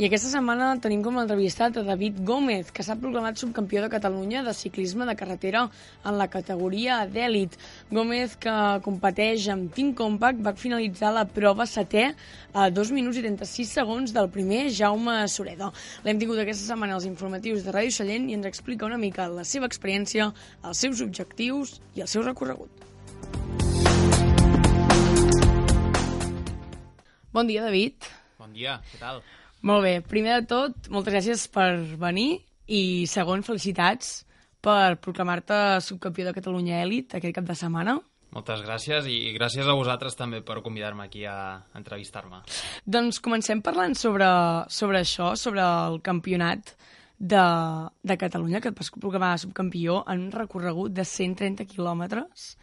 I aquesta setmana tenim com l'entrevistat a David Gómez, que s'ha proclamat subcampió de Catalunya de ciclisme de carretera en la categoria d'èlit. Gómez, que competeix amb Team Compact, va finalitzar la prova setè a 2 minuts i 36 segons del primer Jaume Sureda. L'hem tingut aquesta setmana als informatius de Ràdio Sallent i ens explica una mica la seva experiència, els seus objectius i el seu recorregut. Bon dia, David. Bon dia, què tal? Molt bé, primer de tot, moltes gràcies per venir i segon, felicitats per proclamar-te subcampió de Catalunya Elit aquest cap de setmana. Moltes gràcies i gràcies a vosaltres també per convidar-me aquí a entrevistar-me. Doncs comencem parlant sobre, sobre això, sobre el campionat de, de Catalunya, que et vas proclamar subcampió en un recorregut de 130 quilòmetres.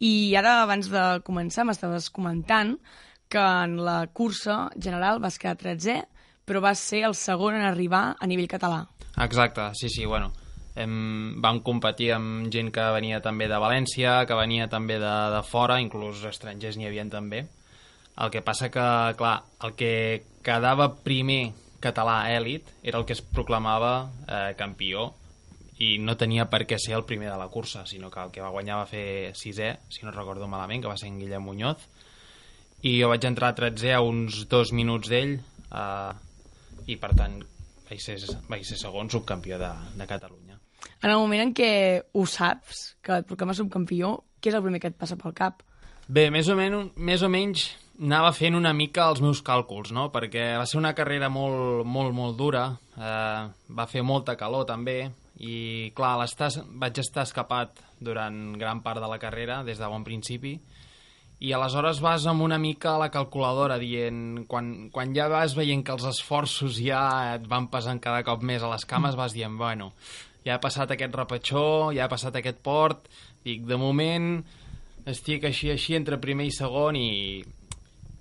I ara, abans de començar, m'estaves comentant que en la cursa general vas quedar 13è, però va ser el segon en arribar a nivell català. Exacte, sí, sí, bueno. Hem, vam competir amb gent que venia també de València, que venia també de, de fora, inclús estrangers n'hi havien també. El que passa que, clar, el que quedava primer català èlit era el que es proclamava eh, campió i no tenia per què ser el primer de la cursa, sinó que el que va guanyar va fer sisè, si no recordo malament, que va ser en Guillem Muñoz, i jo vaig entrar a 13 a uns dos minuts d'ell, eh, i per tant vaig ser, vaig ser segon subcampió de, de Catalunya. En el moment en què ho saps, que et proclames subcampió, què és el primer que et passa pel cap? Bé, més o, menys, més o menys anava fent una mica els meus càlculs, no? perquè va ser una carrera molt, molt, molt dura, eh, va fer molta calor també, i clar, vaig estar escapat durant gran part de la carrera, des de bon principi, i aleshores vas amb una mica a la calculadora dient, quan, quan ja vas veient que els esforços ja et van pesant cada cop més a les cames, vas dient, bueno, ja ha passat aquest repetxó, ja ha passat aquest port, dic, de moment estic així, així, entre primer i segon i,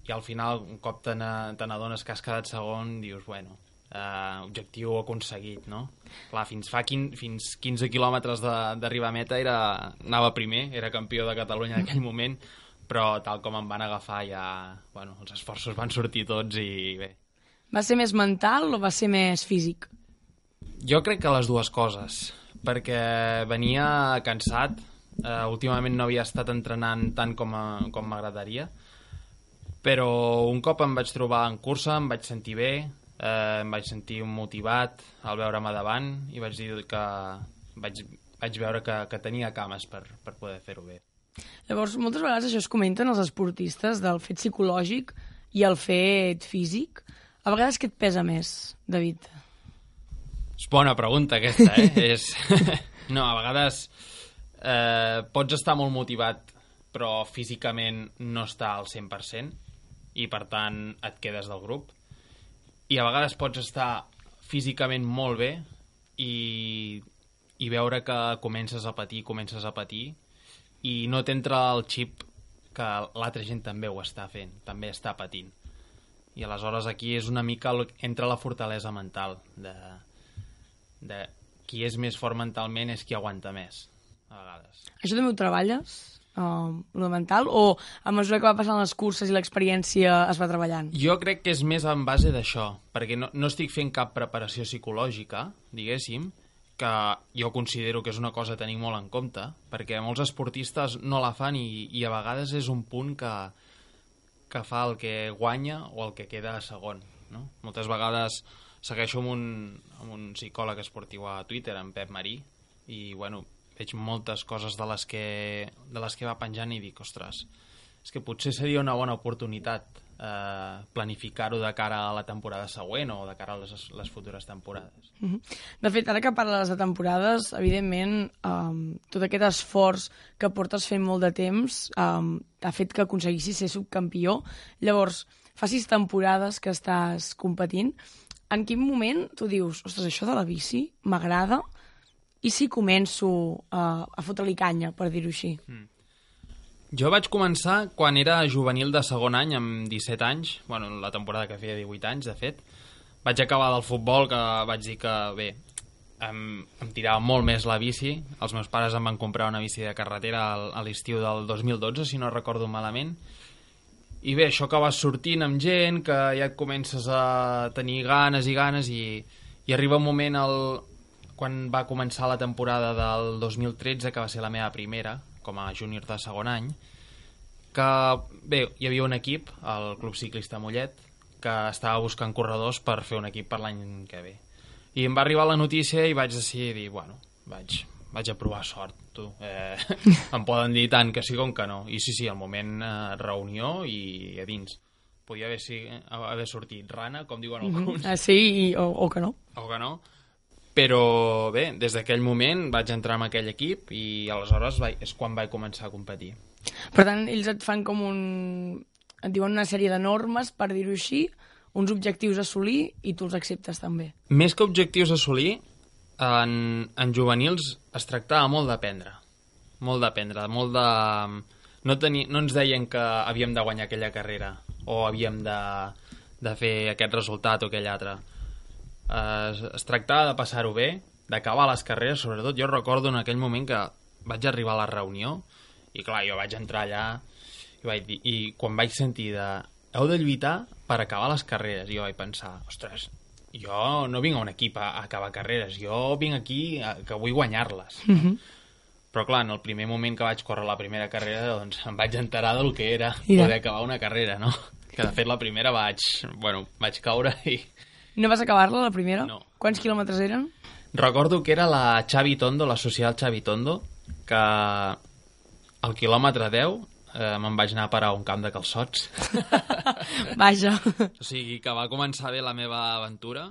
i al final, un cop te n'adones que has quedat segon, dius, bueno, uh, objectiu aconseguit, no? Clar, fins fa 15, fins 15 quilòmetres d'arribar a meta era, anava primer, era campió de Catalunya en aquell moment, però tal com em van agafar ja... Bueno, els esforços van sortir tots i bé. Va ser més mental o va ser més físic? Jo crec que les dues coses, perquè venia cansat, eh, últimament no havia estat entrenant tant com, com m'agradaria, però un cop em vaig trobar en cursa, em vaig sentir bé, eh, em vaig sentir motivat al veure'm davant i vaig dir que vaig, vaig veure que, que tenia cames per, per poder fer-ho bé. Llavors, moltes vegades això es comenten els esportistes del fet psicològic i el fet físic. A vegades què et pesa més, David? És bona pregunta aquesta, eh? és... no, a vegades eh, pots estar molt motivat però físicament no està al 100% i per tant et quedes del grup i a vegades pots estar físicament molt bé i, i veure que comences a patir, comences a patir i no t'entra el xip que l'altra gent també ho està fent, també està patint. I aleshores aquí és una mica entra la fortalesa mental de, de qui és més fort mentalment és qui aguanta més, a vegades. Això també ho treballes? Uh, lo mental o a mesura que va passant les curses i l'experiència es va treballant? Jo crec que és més en base d'això, perquè no, no estic fent cap preparació psicològica, diguéssim, que jo considero que és una cosa a tenir molt en compte, perquè molts esportistes no la fan i, i a vegades és un punt que, que fa el que guanya o el que queda segon. No? Moltes vegades segueixo amb un, amb un psicòleg esportiu a Twitter, en Pep Marí, i bueno, veig moltes coses de les que, de les que va penjant i dic, ostres, és que potser seria una bona oportunitat eh, planificar-ho de cara a la temporada següent o de cara a les, les futures temporades. Mm -hmm. De fet, ara que parles de temporades, evidentment, um, tot aquest esforç que portes fent molt de temps um, ha fet que aconseguissis ser subcampió. Llavors, fa sis temporades que estàs competint. En quin moment tu dius, ostres, això de la bici m'agrada i si començo uh, a fotre-li canya, per dir-ho així? Mm. Jo vaig començar quan era juvenil de segon any, amb 17 anys, bueno, la temporada que feia 18 anys, de fet. Vaig acabar del futbol, que vaig dir que, bé, em, em tirava molt més la bici. Els meus pares em van comprar una bici de carretera a l'estiu del 2012, si no recordo malament. i bé, això que vas sortint amb gent, que ja et comences a tenir ganes i ganes i, i arriba un moment el, quan va començar la temporada del 2013, que va ser la meva primera com a júnior de segon any, que bé, hi havia un equip, el Club Ciclista Mollet, que estava buscant corredors per fer un equip per l'any que ve. I em va arribar la notícia i vaig decidir dir, bueno, vaig, vaig a provar sort, tu. Eh, em poden dir tant que sí com que no. I sí, sí, al moment eh, reunió i a dins. Podia haver, si, haver sortit rana, com diuen Mhm. alguns, Ah, sí, i, o, o que no. o que no. Però bé, des d'aquell moment vaig entrar en aquell equip i aleshores vaig, és quan vaig començar a competir. Per tant, ells et fan com un... et diuen una sèrie de normes, per dir-ho així, uns objectius a assolir i tu els acceptes també. Més que objectius a assolir, en, en juvenils es tractava molt d'aprendre. Molt d'aprendre, molt de... No, teni... no ens deien que havíem de guanyar aquella carrera o havíem de, de fer aquest resultat o aquell altre. Es, es tractava de passar-ho bé, d'acabar les carreres, sobretot. Jo recordo en aquell moment que vaig arribar a la reunió i clar, jo vaig entrar allà i, vaig dir, i quan vaig sentir de heu de lluitar per acabar les carreres, jo vaig pensar, ostres, jo no vinc a un equip a, a acabar carreres, jo vinc aquí a, que vull guanyar-les. Mm -hmm. Però clar, en el primer moment que vaig córrer la primera carrera, doncs em vaig enterar del que era Ja. poder acabar una carrera, no? Que de fet la primera vaig, bueno, vaig caure i No vas acabar-la, la primera? No. Quants quilòmetres eren? recordo que era la Xavi Tondo, la social Xavi Tondo, que al quilòmetre 10 eh, me'n vaig anar a parar a un camp de calçots. Vaja. O sigui que va començar bé la meva aventura.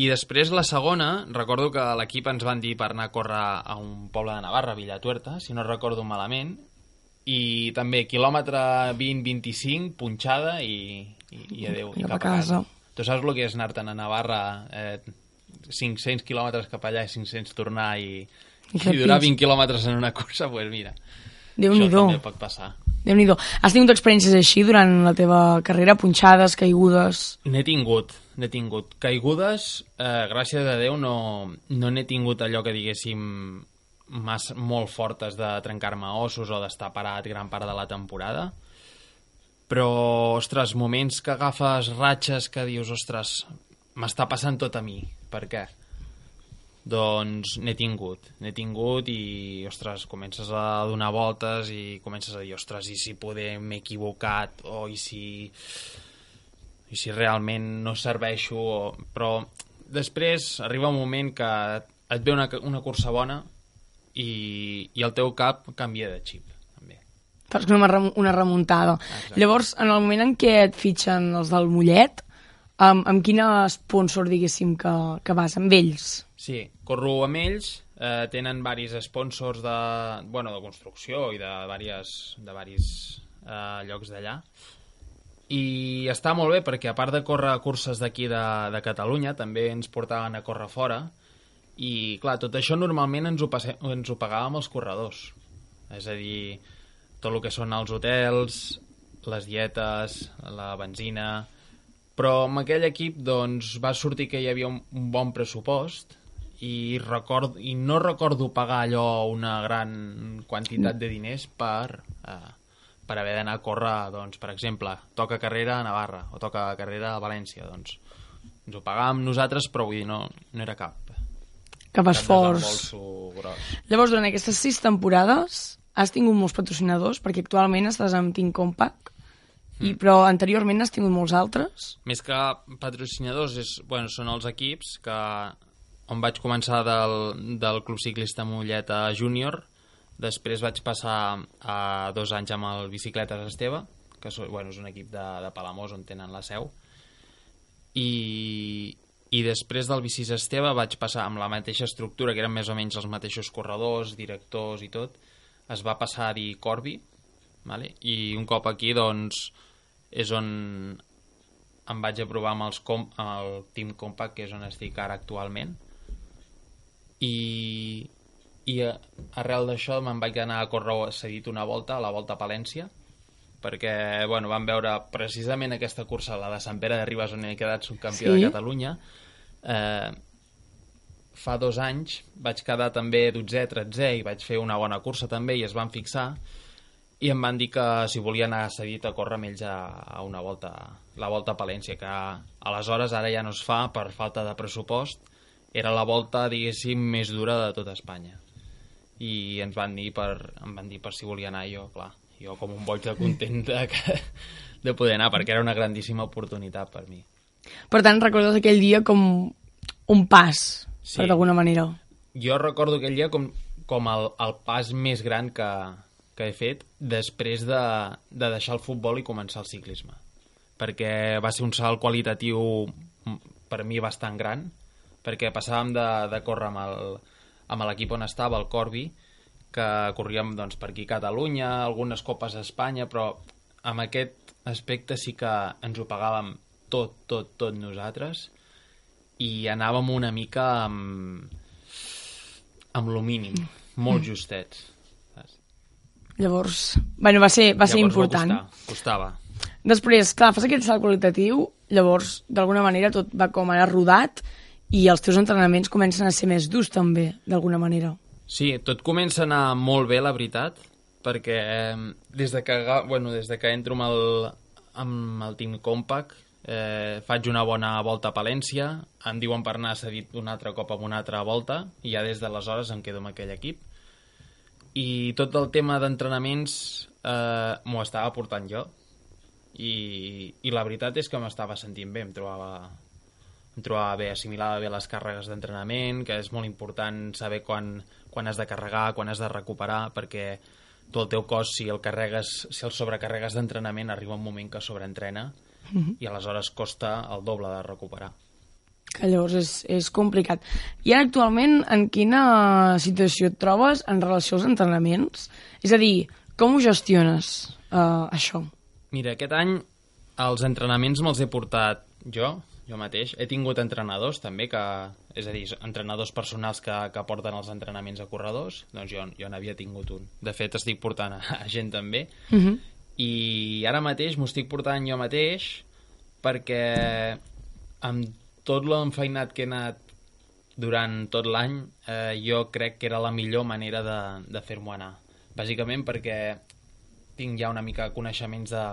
I després, la segona, recordo que l'equip ens van dir per anar a córrer a un poble de Navarra, Villatuerta, si no recordo malament, i també quilòmetre 20-25, punxada i, i, i adeu, i Cap a casa. casa. Tu saps el que és anar-te'n a Navarra, eh, 500 quilòmetres cap allà i 500 tornar i, I i, durar fins- 20 quilòmetres en una cursa, doncs pues mira, això Déu-n'hi-do. també pot passar. Déu-n'hi-do. Has tingut experiències així durant la teva carrera? Punxades, caigudes... N'he tingut, n'he tingut. Caigudes, eh, gràcies a Déu, no no n'he tingut allò que diguéssim mas, molt fortes de trencar-me ossos o d'estar parat gran part de la temporada. Però, ostres, moments que agafes ratxes que dius, ostres, m'està passant tot a mi. Per què? Doncs n'he tingut, n'he tingut i, ostres, comences a donar voltes i comences a dir, ostres, i si poder m'he equivocat o i si i si realment no serveixo o... però després arriba un moment que et ve una, una cursa bona i, i el teu cap canvia de xip també. Fas una, rem- una remuntada. Exacte. Llavors, en el moment en què et fitxen els del Mollet, amb, amb quin sponsor, diguéssim, que, que vas? Amb ells? Sí, corro amb ells, eh, tenen varis sponsors de, bueno, de construcció i de varis, de varis eh, llocs d'allà. I està molt bé perquè a part de córrer curses d'aquí de, de Catalunya, també ens portaven a córrer fora i clar, tot això normalment ens ho, passe, ens ho pagàvem els corredors. És a dir, tot el que són els hotels, les dietes, la benzina... Però amb aquell equip doncs, va sortir que hi havia un, un bon pressupost i, record, i no recordo pagar allò una gran quantitat de diners per, eh, per haver d'anar a córrer, doncs, per exemple, toca carrera a Navarra o toca carrera a València. Doncs, ens ho pagàvem nosaltres, però vull dir, no, no era cap, Cap esforç. Llavors, durant aquestes sis temporades, has tingut molts patrocinadors, perquè actualment estàs amb Team Compact, Mm. i, però anteriorment has tingut molts altres. Més que patrocinadors, és, bueno, són els equips que on vaig començar del, del Club Ciclista Mollet a Júnior, després vaig passar a dos anys amb el Bicicletes Esteve, que so, bueno, és un equip de, de Palamós on tenen la seu, i, i després del Bicis Esteve vaig passar amb la mateixa estructura, que eren més o menys els mateixos corredors, directors i tot, es va passar a dir Corbi, vale? i un cop aquí, doncs, és on em vaig aprovar amb, els com, amb el Team Compact, que és on estic ara actualment. I, i a- arrel d'això me'n vaig anar a córrer cedit una volta, a la Volta a Palència, perquè bueno, vam veure precisament aquesta cursa, la de Sant Pere de Ribes, on he quedat subcampió Sí. de Catalunya. Eh, fa dos anys vaig quedar també 12 13 i vaig fer una bona cursa també i es van fixar i em van dir que si volia anar cedit a córrer amb ells a, a una volta, la volta a Palència, que aleshores ara ja no es fa per falta de pressupost, era la volta, diguéssim, més dura de tota Espanya. I ens van dir per, em van dir per si volia anar jo, clar, jo com un boig de content de, que, de poder anar, perquè era una grandíssima oportunitat per mi. Per tant, recordes aquell dia com un pas, sí. per d'alguna manera. Jo recordo aquell dia com, com el, el pas més gran que, que he fet després de, de deixar el futbol i començar el ciclisme. Perquè va ser un salt qualitatiu per mi bastant gran, perquè passàvem de, de córrer amb el, amb l'equip on estava, el Corbi, que corríem doncs, per aquí a Catalunya, algunes copes a Espanya, però amb aquest aspecte sí que ens ho pagàvem tot, tot, tot nosaltres i anàvem una mica amb, amb lo mínim, molt mm. justets. Llavors, bueno, va ser, va ser llavors important. Va costar, costava. Després, clar, fas aquest salt qualitatiu, llavors, d'alguna manera, tot va com ara rodat i els teus entrenaments comencen a ser més durs, també, d'alguna manera. Sí, tot comença a anar molt bé, la veritat, perquè eh, des de que, bueno, des de que entro amb el, amb el Team Compact eh, faig una bona volta a Palència, em diuen per anar cedit un altre cop amb una altra volta, i ja des d'aleshores em quedo amb aquell equip. I tot el tema d'entrenaments eh, m'ho estava portant jo. I, i la veritat és que m'estava sentint bé, em trobava, em trobava bé, assimilava bé les càrregues d'entrenament, que és molt important saber quan, quan has de carregar, quan has de recuperar, perquè tu el teu cos, si el carregues, si el sobrecarregues d'entrenament, arriba un moment que sobreentrena -hmm. i aleshores costa el doble de recuperar que llavors és, és complicat. I ara actualment en quina situació et trobes en relació als entrenaments? És a dir, com ho gestiones, uh, això? Mira, aquest any els entrenaments me'ls he portat jo, jo mateix. He tingut entrenadors també, que, és a dir, entrenadors personals que, que porten els entrenaments a corredors, doncs jo, jo n'havia tingut un. De fet, estic portant a, a gent també. Uh. -huh. I ara mateix m'ho estic portant jo mateix perquè amb tot l'enfeinat que he anat durant tot l'any, eh, jo crec que era la millor manera de, de fer-m'ho anar. Bàsicament perquè tinc ja una mica coneixements de,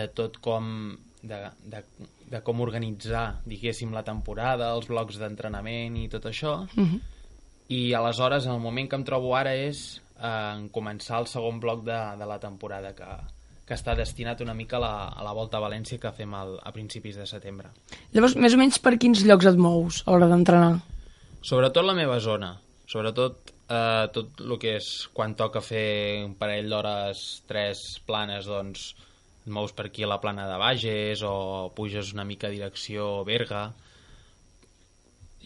de tot com de, de, de com organitzar, diguéssim, la temporada, els blocs d'entrenament i tot això. Uh mhm. -huh. I aleshores, en el moment que em trobo ara és eh, començar el segon bloc de, de la temporada, que, que està destinat una mica a la, a la Volta a València que fem al, a principis de setembre. Llavors, més o menys per quins llocs et mous a l'hora d'entrenar? Sobretot la meva zona. Sobretot eh, tot el que és quan toca fer un parell d'hores, tres planes, doncs et mous per aquí a la plana de Bages o puges una mica direcció Berga.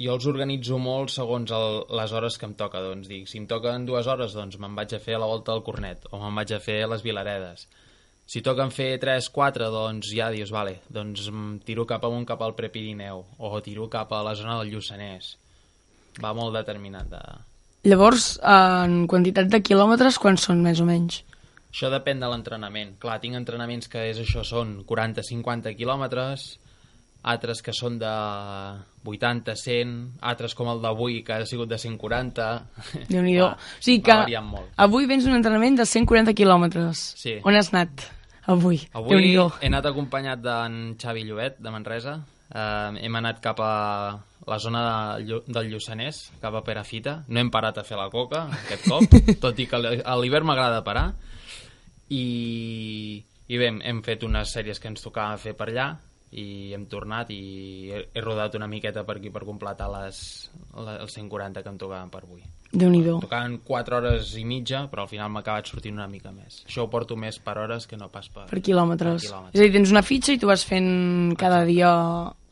Jo els organitzo molt segons el, les hores que em toca. Doncs dic, si em toquen dues hores, doncs me'n vaig a fer a la volta del Cornet o me'n vaig a fer a les Vilaredes si toquen fer 3-4, doncs ja dius, vale, doncs tiro cap amunt cap al Prepirineu o tiro cap a la zona del Lluçanès. Va molt determinat. De... Llavors, en quantitat de quilòmetres, quants són més o menys? Això depèn de l'entrenament. Clar, tinc entrenaments que és això, són 40-50 quilòmetres, altres que són de 80, 100, altres com el d'avui, que ha sigut de 140. déu nhi O sigui que avui vens un entrenament de 140 quilòmetres. Sí. On has anat? Avui. Avui he anat acompanyat d'en Xavi Llobet, de Manresa. Uh, hem anat cap a la zona de, del Lluçanès, cap a Perafita. No hem parat a fer la coca aquest cop, tot i que a l'hivern m'agrada parar. I, i bé, hem fet unes sèries que ens tocava fer per allà i hem tornat i he, he rodat una miqueta per aquí per completar les, les, els 140 que em tocaven per avui déu nhi Tocaven 4 hores i mitja, però al final m'ha acabat sortint una mica més. Això ho porto més per hores que no pas per... Per quilòmetres. Per quilòmetres. És a dir, tens una fitxa i tu vas fent cada Exacte. dia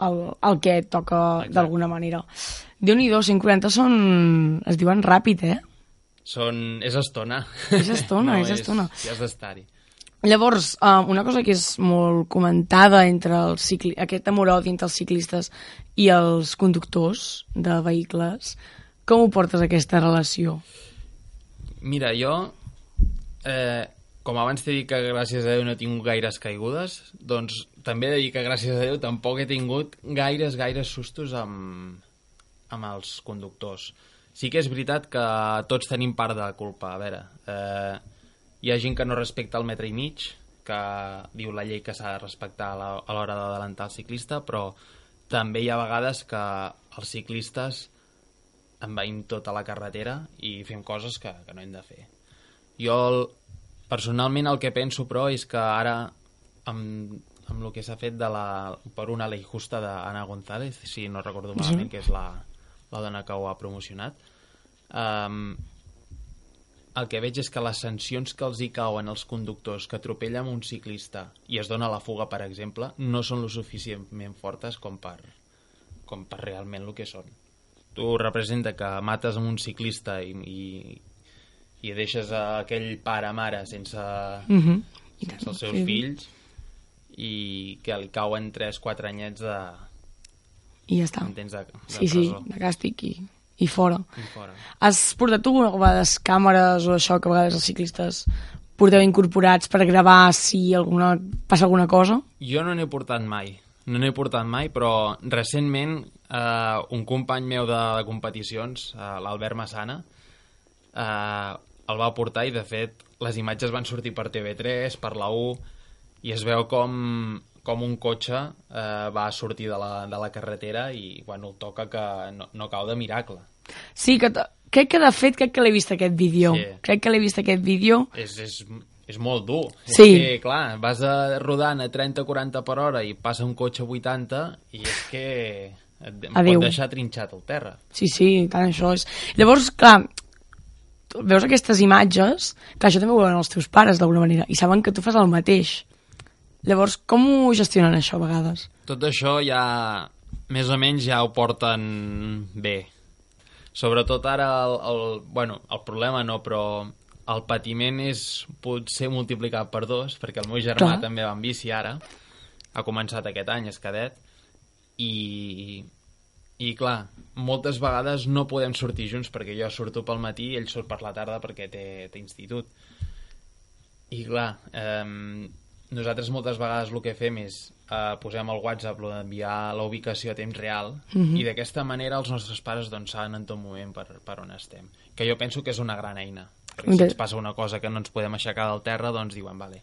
el, el que et toca d'alguna manera. déu nhi 140 són... es diuen ràpid, eh? Són... és estona. És estona, no, és, és estona. Ja has d'estar-hi. Llavors, uh, una cosa que és molt comentada entre els cicli... aquest amor entre els ciclistes i els conductors de vehicles, com ho portes aquesta relació? Mira, jo, eh, com abans t'he dit que gràcies a Déu no he tingut gaires caigudes, doncs també he de dir que gràcies a Déu tampoc he tingut gaires, gaires sustos amb, amb els conductors. Sí que és veritat que tots tenim part de culpa. A veure, eh, hi ha gent que no respecta el metre i mig, que diu la llei que s'ha de respectar a l'hora d'adelantar el ciclista, però també hi ha vegades que els ciclistes envaïm tota la carretera i fem coses que, que no hem de fer. Jo, el, personalment, el que penso, però, és que ara, amb, amb el que s'ha fet de la, per una llei justa d'Anna González, si no recordo malament, que és la, la dona que ho ha promocionat, um, el que veig és que les sancions que els hi cauen als conductors que atropellen un ciclista i es dona la fuga, per exemple, no són lo suficientment fortes com per, com per realment el que són. Tu representa que mates amb un ciclista i, i, i deixes a aquell pare-mare sense, Mm -hmm. sense els seus fills i que li cauen 3-4 anyets de, I ja està. entens, de, de Sí, sí, presó. de càstig i, i fora. I fora. Has portat tu a vegades càmeres o això que a vegades els ciclistes porteu incorporats per gravar si alguna, passa alguna cosa? Jo no n'he portat mai. No n'he portat mai, però recentment eh, un company meu de, de competicions, eh, l'Albert Massana, eh, el va portar i, de fet, les imatges van sortir per TV3, per la U, i es veu com, com un cotxe eh, va sortir de la, de la carretera i, bueno, el toca que no, no cau de miracle. Sí, que crec que de fet crec que l'he vist aquest vídeo. Sí. Crec que l'he vist aquest vídeo. És, és, és molt dur. Sí. És que, clar, vas a, rodant a 30-40 per hora i passa un cotxe a 80 i és que et, em Adéu. pot deixar trinxat al terra. Sí, sí, tant això és. Llavors, clar, veus aquestes imatges, clar, això també ho veuen els teus pares d'alguna manera, i saben que tu fas el mateix. Llavors, com ho gestionen això a vegades? Tot això ja, més o menys, ja ho porten bé. Sobretot ara, el, el, bueno, el problema no, però el patiment és potser multiplicat per dos, perquè el meu germà Clar. també va en bici ara, ha començat aquest any, és cadet, i, i clar, moltes vegades no podem sortir junts perquè jo surto pel matí i ell surt per la tarda perquè té, té institut. I clar, eh, nosaltres moltes vegades el que fem és eh, posem al WhatsApp lo d'enviar la ubicació a temps real Mhm. i d'aquesta manera els nostres pares doncs, saben en tot moment per, per on estem. Que jo penso que és una gran eina. Perquè si ens passa una cosa que no ens podem aixecar del terra, doncs diuen, vale,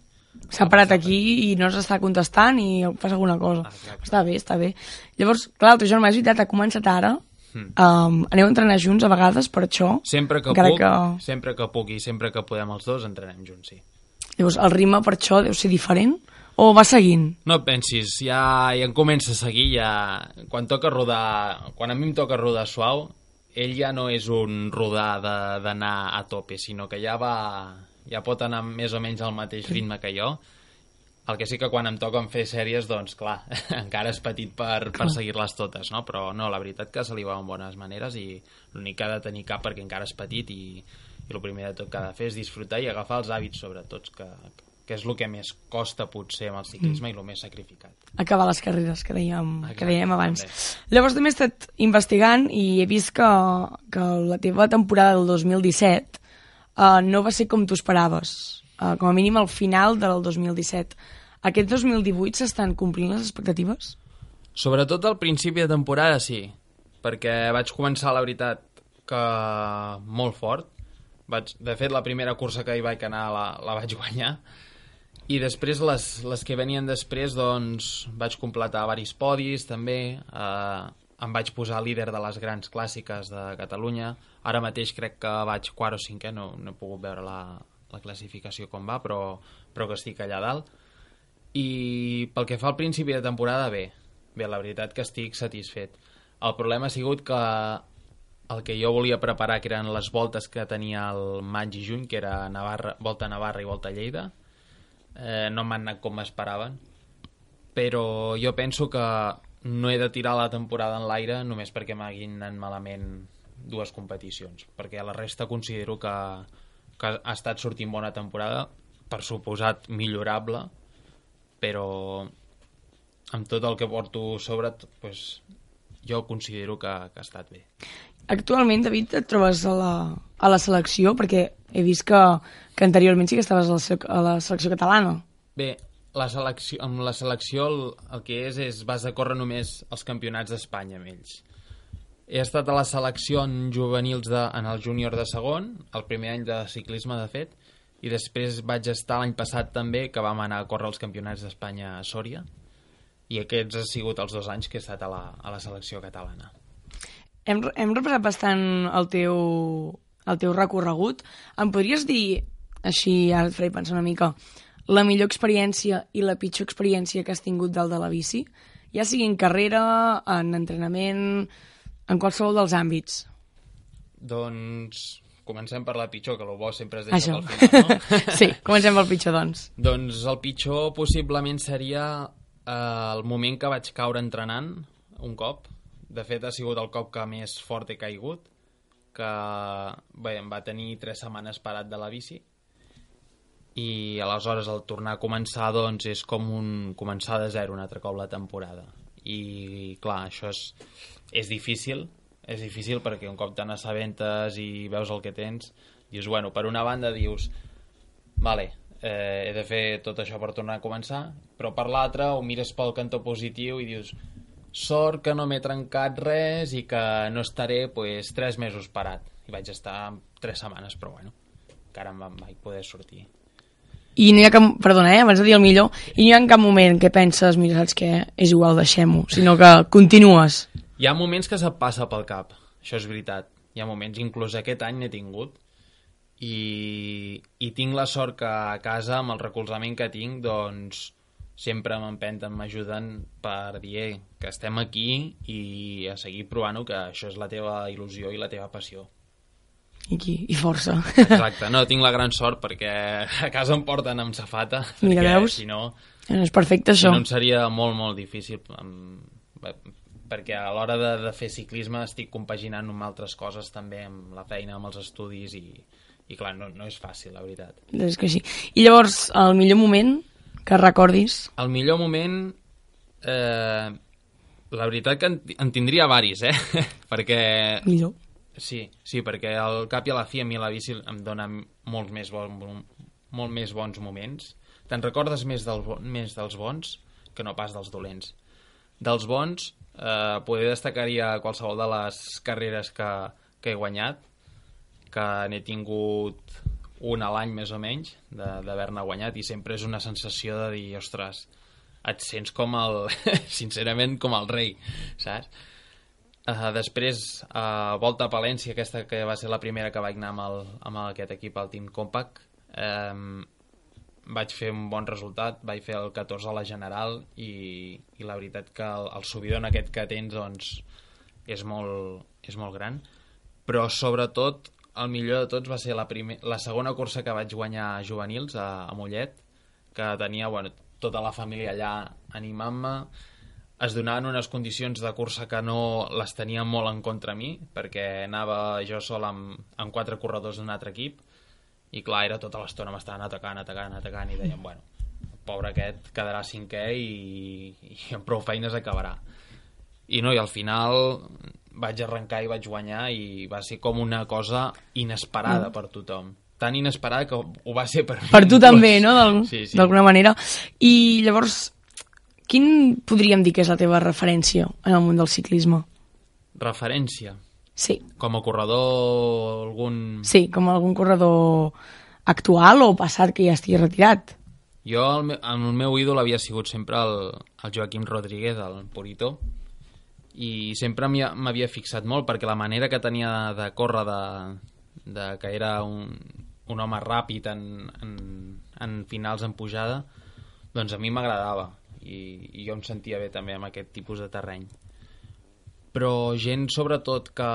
S'ha parat aquí i no s'està contestant i fas alguna cosa. Ah. Està bé, està bé. Llavors, clar, el teu germà, és veritat, ha començat ara. Hmm. Um, aneu a entrenar junts a vegades per això. Sempre que puc, que- sempre que puc i sempre que podem els dos entrenem junts, sí. Llavors, el ritme per això deu ser diferent? O va seguint? No pensis, ja, ja em comença a seguir, ja... Quan toca rodar... Quan a mi em toca rodar suau, ell ja no és un rodar d'anar a tope, sinó que ja va... Ja pot anar més o menys al mateix ritme que jo. El que sí que quan em toquen fer sèries, doncs, clar, encara és petit per, per seguir-les totes, no? Però no, la veritat que se li va en bones maneres i l'únic que ha de tenir cap perquè encara és petit i, i el primer de tot que ha de fer és disfrutar i agafar els hàbits, sobretot, que, que és el que més costa potser amb el ciclisme mm. i el més sacrificat. Acabar les carreres, que dèiem, que Exacte, dèiem abans. també. Llavors també he estat investigant i he vist que, que la teva temporada del 2017 uh, no va ser com tu esperaves. Uh, com a mínim al final del 2017. Aquest 2018 s'estan complint les expectatives? Sobretot al principi de temporada sí, perquè vaig començar, la veritat, que molt fort. Vaig, de fet, la primera cursa que hi vaig anar la, la vaig guanyar. I després, les, les que venien després, doncs, vaig completar varis podis, també. Eh, em vaig posar líder de les grans clàssiques de Catalunya. Ara mateix crec que vaig quart o cinquè, no, no he pogut veure la, la classificació com va, però, però que estic allà dalt. I pel que fa al principi de temporada, bé. Bé, la veritat que estic satisfet. El problema ha sigut que el que jo volia preparar, que eren les voltes que tenia el maig i juny, que era Navarra, Volta Navarra i Volta Lleida, eh, no m'han anat com esperaven. Però jo penso que no he de tirar la temporada en l'aire només perquè m'hagin anat malament dues competicions, perquè a la resta considero que, que ha estat sortint bona temporada, per suposat millorable, però amb tot el que porto sobre, pues, jo considero que, que ha estat bé. Actualment, David, et trobes a la, a la selecció? Perquè he vist que, que anteriorment sí que estaves a la, a la selecció catalana. Bé, la selecció, amb la selecció el, el que és és vas a córrer només els campionats d'Espanya amb ells. He estat a la selecció en juvenils de, en el júnior de segon, el primer any de ciclisme, de fet, i després vaig estar l'any passat també, que vam anar a córrer els campionats d'Espanya a Sòria, i aquests han sigut els dos anys que he estat a la, a la selecció catalana. Hem, hem repassat bastant el teu, el teu recorregut. Em podries dir, així ara et faré pensar una mica, la millor experiència i la pitjor experiència que has tingut dalt de la bici? Ja sigui en carrera, en entrenament, en qualsevol dels àmbits. Doncs comencem per la pitjor, que el bo sempre es deixa Això. pel final, no? sí, comencem pel pitjor, doncs. doncs el pitjor possiblement seria eh, el moment que vaig caure entrenant un cop. De fet, ha sigut el cop que més fort he caigut, que bé, em va tenir tres setmanes parat de la bici i aleshores el tornar a començar doncs és com un començar de zero un altre cop la temporada. I clar, això és, és difícil és difícil perquè un cop te n'assabentes i veus el que tens dius, bueno, per una banda dius vale, eh, he de fer tot això per tornar a començar però per l'altra ho mires pel cantó positiu i dius sort que no m'he trencat res i que no estaré pues, tres mesos parat i vaig estar tres setmanes però bueno, encara em vaig poder sortir i no hi ha cap, perdona, eh, abans de dir el millor, i no hi ha cap moment que penses, mira, saps què, és igual, deixem-ho, sinó que continues. Hi ha moments que se't passa pel cap, això és veritat. Hi ha moments, inclús aquest any n'he tingut, i, i tinc la sort que a casa, amb el recolzament que tinc, doncs sempre m'empenten, m'ajuden per dir eh, que estem aquí i a seguir provant-ho, que això és la teva il·lusió i la teva passió aquí, i força. Exacte, no, tinc la gran sort perquè a casa em porten amb safata, Mira, perquè veus? si no... És perfecte, això. Si no, em seria molt, molt difícil, perquè a l'hora de, de fer ciclisme estic compaginant amb altres coses també, amb la feina, amb els estudis, i, i clar, no, no és fàcil, la veritat. És que sí. I llavors, el millor moment que recordis? El millor moment... Eh, la veritat que en, en tindria varis, eh? perquè... Millor. Sí, sí, perquè al cap i a la fi a mi la bici em dona molts més, bon, molt més bons moments. Te'n recordes més, del, més dels bons que no pas dels dolents. Dels bons, eh, poder destacaria qualsevol de les carreres que, que he guanyat, que n'he tingut un a l'any més o menys d'haver-ne guanyat i sempre és una sensació de dir, ostres, et sents com el... sincerament, com el rei, saps? Uh, després, uh, Volta a Palència, aquesta que va ser la primera que vaig anar amb, el, amb aquest equip, el Team Compact, um, vaig fer un bon resultat, vaig fer el 14 a la General i, i la veritat que el, el subidon aquest que tens doncs, és, molt, és molt gran. Però sobretot, el millor de tots va ser la, primer, la segona cursa que vaig guanyar a juvenils a, a Mollet, que tenia bueno, tota la família allà animant-me, es donaven unes condicions de cursa que no les tenia molt en contra mi, perquè anava jo sol amb, amb quatre corredors d'un altre equip, i clar, era tota l'estona m'estaven atacant, atacant, atacant, i deien, bueno, el pobre aquest quedarà cinquè i, i amb prou feines acabarà. I no, i al final vaig arrencar i vaig guanyar i va ser com una cosa inesperada mm. per tothom tan inesperada que ho va ser per mi. Per tu també, no? D'alguna sí, sí. manera. I llavors, Quin podríem dir que és la teva referència en el món del ciclisme? Referència? Sí. Com a corredor algun... Sí, com algun corredor actual o passat que ja estigui retirat. Jo, el, me el meu ídol havia sigut sempre el, el Joaquim Rodríguez, el Purito, i sempre m'havia fixat molt perquè la manera que tenia de córrer de, de que era un, un home ràpid en, en, en finals en pujada doncs a mi m'agradava i, i jo em sentia bé també amb aquest tipus de terreny però gent sobretot que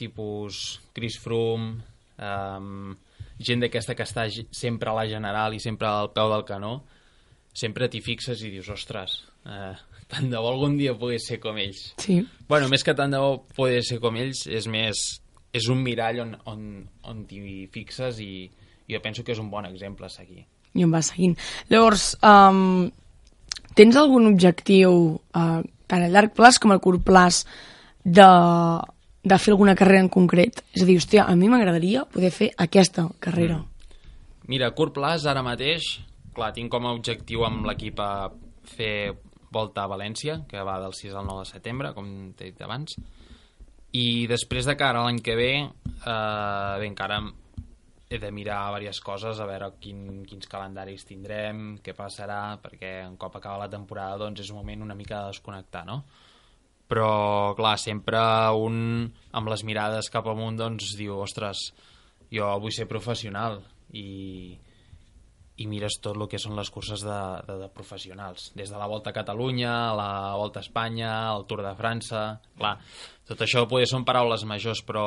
tipus Chris Froome um, gent d'aquesta que està sempre a la general i sempre al peu del canó sempre t'hi fixes i dius, ostres, eh, tant de bo algun dia pogués ser com ells. Sí. Bueno, més que tant de bo poder ser com ells, és més és un mirall on, on, on t'hi fixes i, i jo penso que és un bon exemple a seguir i em va seguint. Llavors, um, tens algun objectiu, uh, tant a llarg plaç com a curt plaç, de, de fer alguna carrera en concret? És a dir, hòstia, a mi m'agradaria poder fer aquesta carrera. Mm. Mira, a curt plaç, ara mateix, clar, tinc com a objectiu amb l'equip a fer volta a València, que va del 6 al 9 de setembre, com t'he dit abans, i després de cara a l'any que ve, eh, bé, encara he de mirar diverses coses, a veure quin, quins calendaris tindrem, què passarà, perquè un cop acaba la temporada doncs és un moment una mica de desconnectar, no? Però, clar, sempre un, amb les mirades cap amunt, doncs diu, ostres, jo vull ser professional i, i mires tot el que són les curses de, de, de professionals, des de la Volta a Catalunya, la Volta a Espanya, al Tour de França... Clar, tot això poder són paraules majors, però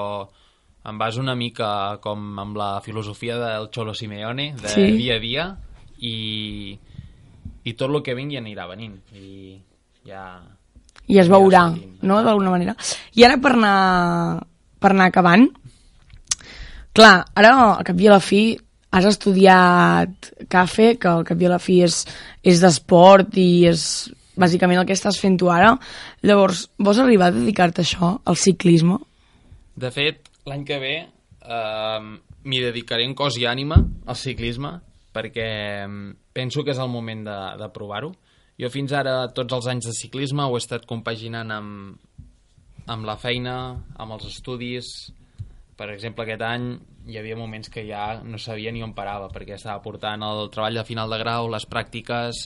em vas una mica com amb la filosofia del Cholo Simeone, de sí. dia a dia, i, i tot el que vingui anirà venint. I ja... I es veurà, ja no?, d'alguna manera. I ara per anar, per anar acabant, clar, ara, al cap i a la fi, has estudiat CAFE, que al cap i a la fi és, és d'esport i és bàsicament el que estàs fent tu ara. Llavors, vols arribar a dedicar-te a això, al ciclisme? De fet, l'any que ve eh, m'hi dedicaré en cos i ànima al ciclisme perquè penso que és el moment de, de provar-ho. Jo fins ara, tots els anys de ciclisme, ho he estat compaginant amb, amb la feina, amb els estudis. Per exemple, aquest any hi havia moments que ja no sabia ni on parava, perquè estava portant el treball de final de grau, les pràctiques,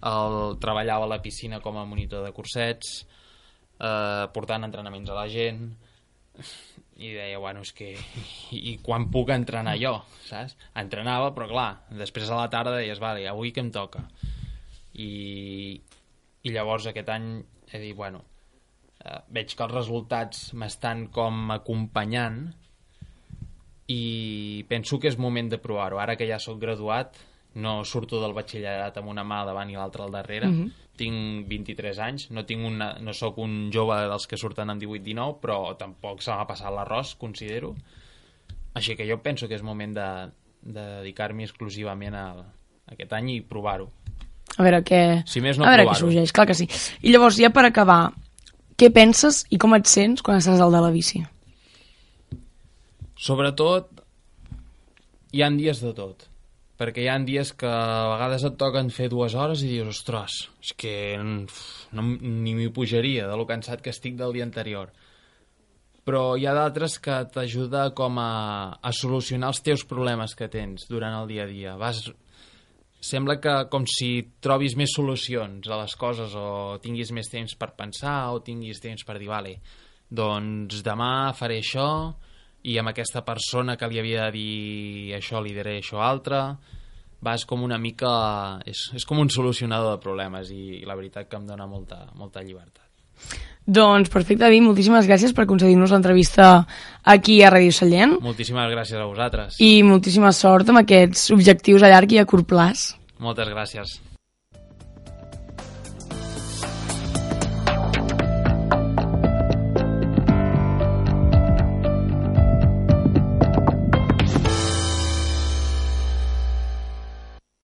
el, treballava a la piscina com a monitor de cursets, eh, portant entrenaments a la gent, i deia, bueno, és que... I, i quan puc entrenar jo, saps? Entrenava, però clar, després a la tarda deies, vale, avui que em toca? I, i llavors aquest any he dit, bueno, eh, veig que els resultats m'estan com acompanyant i penso que és moment de provar-ho. Ara que ja sóc graduat, no surto del batxillerat amb una mà davant i l'altra al darrere. Mm -hmm. Tinc 23 anys, no, tinc una, no sóc un jove dels que surten amb 18-19, però tampoc se m'ha passat l'arròs, considero. Així que jo penso que és moment de, de dedicar-m'hi exclusivament a, a aquest any i provar-ho. A veure què, si més no, a veure què sorgeix, clar que sí. I llavors, ja per acabar, què penses i com et sents quan estàs al de la bici? Sobretot, hi han dies de tot perquè hi ha dies que a vegades et toquen fer dues hores i dius, ostres, és que no, ni m'hi pujaria de lo cansat que estic del dia anterior. Però hi ha d'altres que t'ajuda com a, a solucionar els teus problemes que tens durant el dia a dia. Vas, sembla que com si trobis més solucions a les coses o tinguis més temps per pensar o tinguis temps per dir, vale, doncs demà faré això, i amb aquesta persona que li havia de dir això li diré això altre vas com una mica és, és com un solucionador de problemes i, i la veritat que em dona molta, molta llibertat doncs perfecte, David, moltíssimes gràcies per concedir-nos l'entrevista aquí a Ràdio Sallent. Moltíssimes gràcies a vosaltres. I moltíssima sort amb aquests objectius a llarg i a curt plaç. Moltes gràcies.